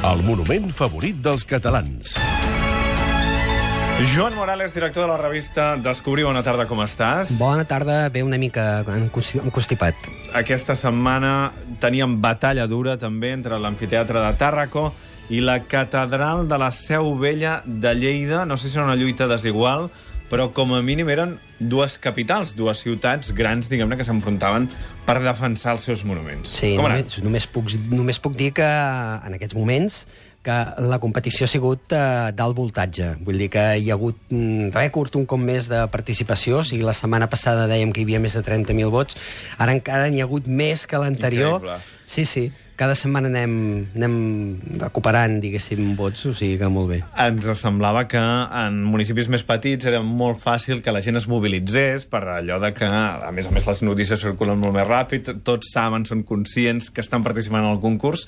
El monument favorit dels catalans. Joan Morales, director de la revista Descobrir, bona tarda, com estàs? Bona tarda, ve una mica encosti- encostipat. Aquesta setmana teníem batalla dura també entre l'amfiteatre de Tàrraco i la catedral de la Seu Vella de Lleida. No sé si era una lluita desigual, però com a mínim eren dues capitals, dues ciutats grans, diguem-ne, que s'enfrontaven per defensar els seus monuments. Sí, com només, només, puc, només puc dir que en aquests moments que la competició ha sigut eh, d'alt voltatge. Vull dir que hi ha hagut un rècord un cop més de participació. O sigui, la setmana passada dèiem que hi havia més de 30.000 vots. Ara encara n'hi ha hagut més que l'anterior. Sí, sí. Cada setmana anem, anem recuperant, diguéssim, vots, o sigui que molt bé. Ens semblava que en municipis més petits era molt fàcil que la gent es mobilitzés per allò de que, a més a més, les notícies circulen molt més ràpid, tots saben, són conscients que estan participant en el concurs,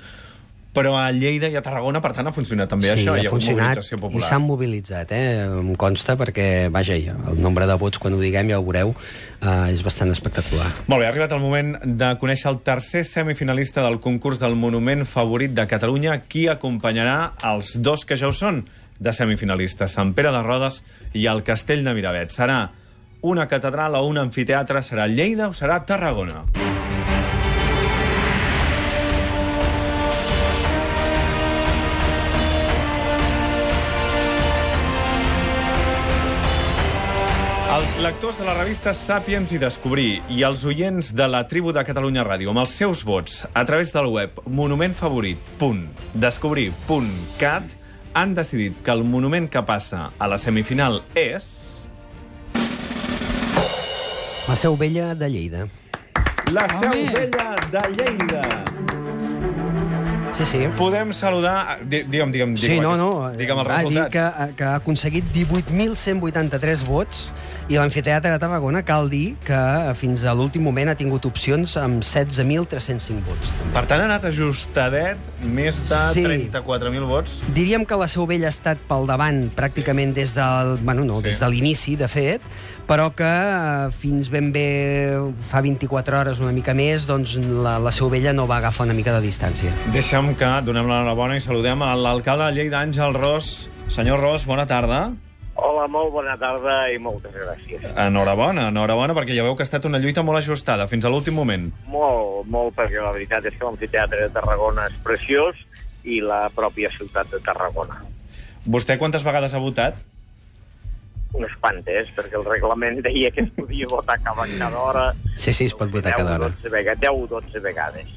però a Lleida i a Tarragona, per tant, ha funcionat també sí, això, ha hi ha funcionat mobilització i popular. s'han mobilitzat, eh? Em consta perquè, vaja, ja, el nombre de vots, quan ho diguem, ja ho veureu, eh, és bastant espectacular. Molt bé, ha arribat el moment de conèixer el tercer semifinalista del concurs del monument favorit de Catalunya, qui acompanyarà els dos que ja ho són de semifinalistes, Sant Pere de Rodes i el Castell de Miravet. Serà una catedral o un amfiteatre, serà Lleida o serà Tarragona? Els lectors de la revista Sàpiens i Descobrir i els oients de la tribu de Catalunya Ràdio amb els seus vots a través del web monumentfavorit.descobrir.cat han decidit que el monument que passa a la semifinal és... La Seu Vella de Lleida. La Seu Vella de Lleida. Sí, sí. Podem saludar... Di- Digue'm, digue'm, Sí, digue'm, no, no. Digue'm els va dir resultats. que, que ha aconseguit 18.183 vots i l'Amfiteatre de Tarragona cal dir que fins a l'últim moment ha tingut opcions amb 16.305 vots. també. Per tant, ha anat ajustadet més de Sí. 34.000 vots. Diríem que la Seu Vella ha estat pel davant pràcticament des del, bueno, no, Sí. sí. des de l'inici, de fet, però que eh, fins ben bé fa 24 hores, una mica més, doncs la, la Seu Vella no va agafar una mica de distància. Deixa'm que donem l'enhorabona i saludem a l'alcalde de Lleida, Àngel Ros. Senyor Ros, bona tarda. Hola, molt bona tarda i moltes gràcies. Enhorabona, enhorabona, perquè ja veu que ha estat una lluita molt ajustada, fins a l'últim moment. Molt, molt, perquè la veritat és que l'amfiteatre de Tarragona és preciós i la pròpia ciutat de Tarragona. Vostè quantes vegades ha votat? Unes quantes, perquè el reglament deia que es podia votar cada, cada hora. Sí, sí, es pot votar cada hora. 10 vegades, 10 o 12 vegades.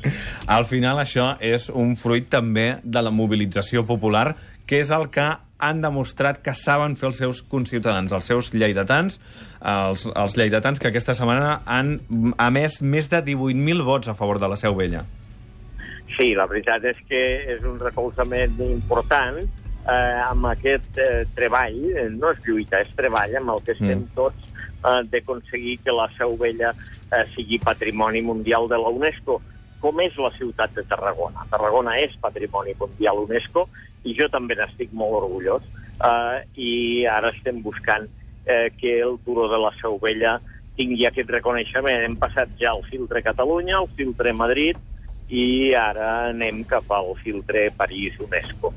Al final, això és un fruit també de la mobilització popular, que és el que han demostrat que saben fer els seus conciutadans, els seus lleidatans, els, els lleidatans que aquesta setmana han emès més de 18.000 vots a favor de la Seu Vella. Sí, la veritat és que és un recolzament important eh, amb aquest eh, treball, eh, no és lluita, és treball amb el que estem Mm. tots eh, d'aconseguir que la Seu Vella eh, sigui patrimoni mundial de la UNESCO, com és la ciutat de Tarragona. Tarragona és patrimoni mundial UNESCO i jo també n'estic molt orgullós eh, i ara estem buscant eh, que el Turó de la Seu Vella tingui aquest reconeixement. Hem passat ja el filtre Catalunya, el filtre Madrid, i ara anem cap al filtre París-UNESCO.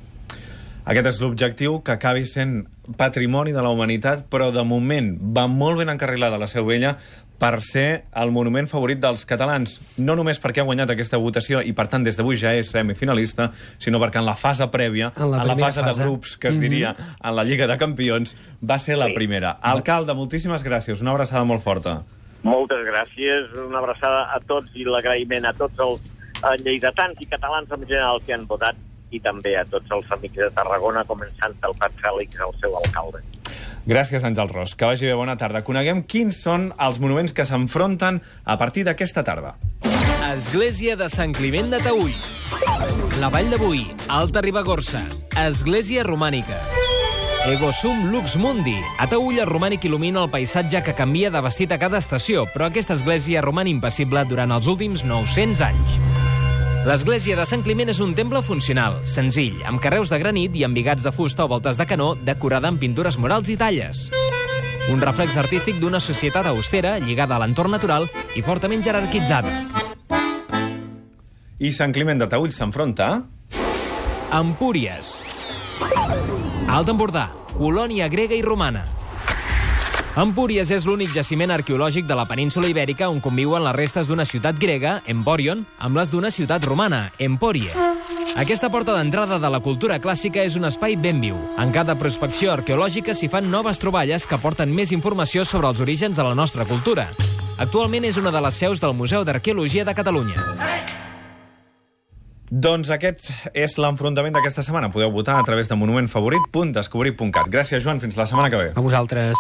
Aquest és l'objectiu, que acabi sent patrimoni de la humanitat, però de moment va molt ben encarrilada la Seu Vella per ser el monument favorit dels catalans. No només perquè ha guanyat aquesta votació i, per tant, des d'avui ja és semifinalista, sinó perquè en la fase prèvia, En la en la fase, fase. de grups, que es Mhm. diria en la Lliga de Campions, va ser la Sí. primera. Alcalde, moltíssimes gràcies. Una abraçada molt forta. Moltes gràcies, una abraçada a tots i l'agraïment a tots els eh, lleidatans i catalans en general que han votat i també a tots els amics de Tarragona, començant pel Pat Fèlix, el seu alcalde. Gràcies, Àngel Ros. Que vagi bé, bona tarda. Coneguem quins són els monuments que s'enfronten a partir d'aquesta tarda. Església de Sant Climent de Taüll. La Vall de Boí, Alta Ribagorça. Església romànica. Ego Sum Lux Mundi. A Taüll el romànic il·lumina el paisatge que canvia de vestit a cada estació, però aquesta església roman impassible durant els últims 900 anys. L'església de Sant Climent és un temple funcional, senzill, amb carreus de granit i embigats de fusta o voltes de canó decorada amb pintures murals i talles. Un reflex artístic d'una societat austera, lligada a l'entorn natural i fortament jerarquitzada. I Sant Climent de Taüll s'enfronta... Empúries. Alt Empordà, colònia grega i romana. Empúries és l'únic jaciment arqueològic de la península ibèrica on conviuen les restes d'una ciutat grega, Emporion, amb les d'una ciutat romana, Emporie. Aquesta porta d'entrada de la cultura clàssica és un espai ben viu. En cada prospecció arqueològica s'hi fan noves troballes que porten més informació sobre els orígens de la nostra cultura. Actualment és una de les seus del Museu d'Arqueologia de Catalunya. Doncs aquest és l'enfrontament d'aquesta setmana. Podeu votar a través de monumentfavorit.descobrir.cat. Gràcies, Joan. Fins la setmana que ve. A vosaltres.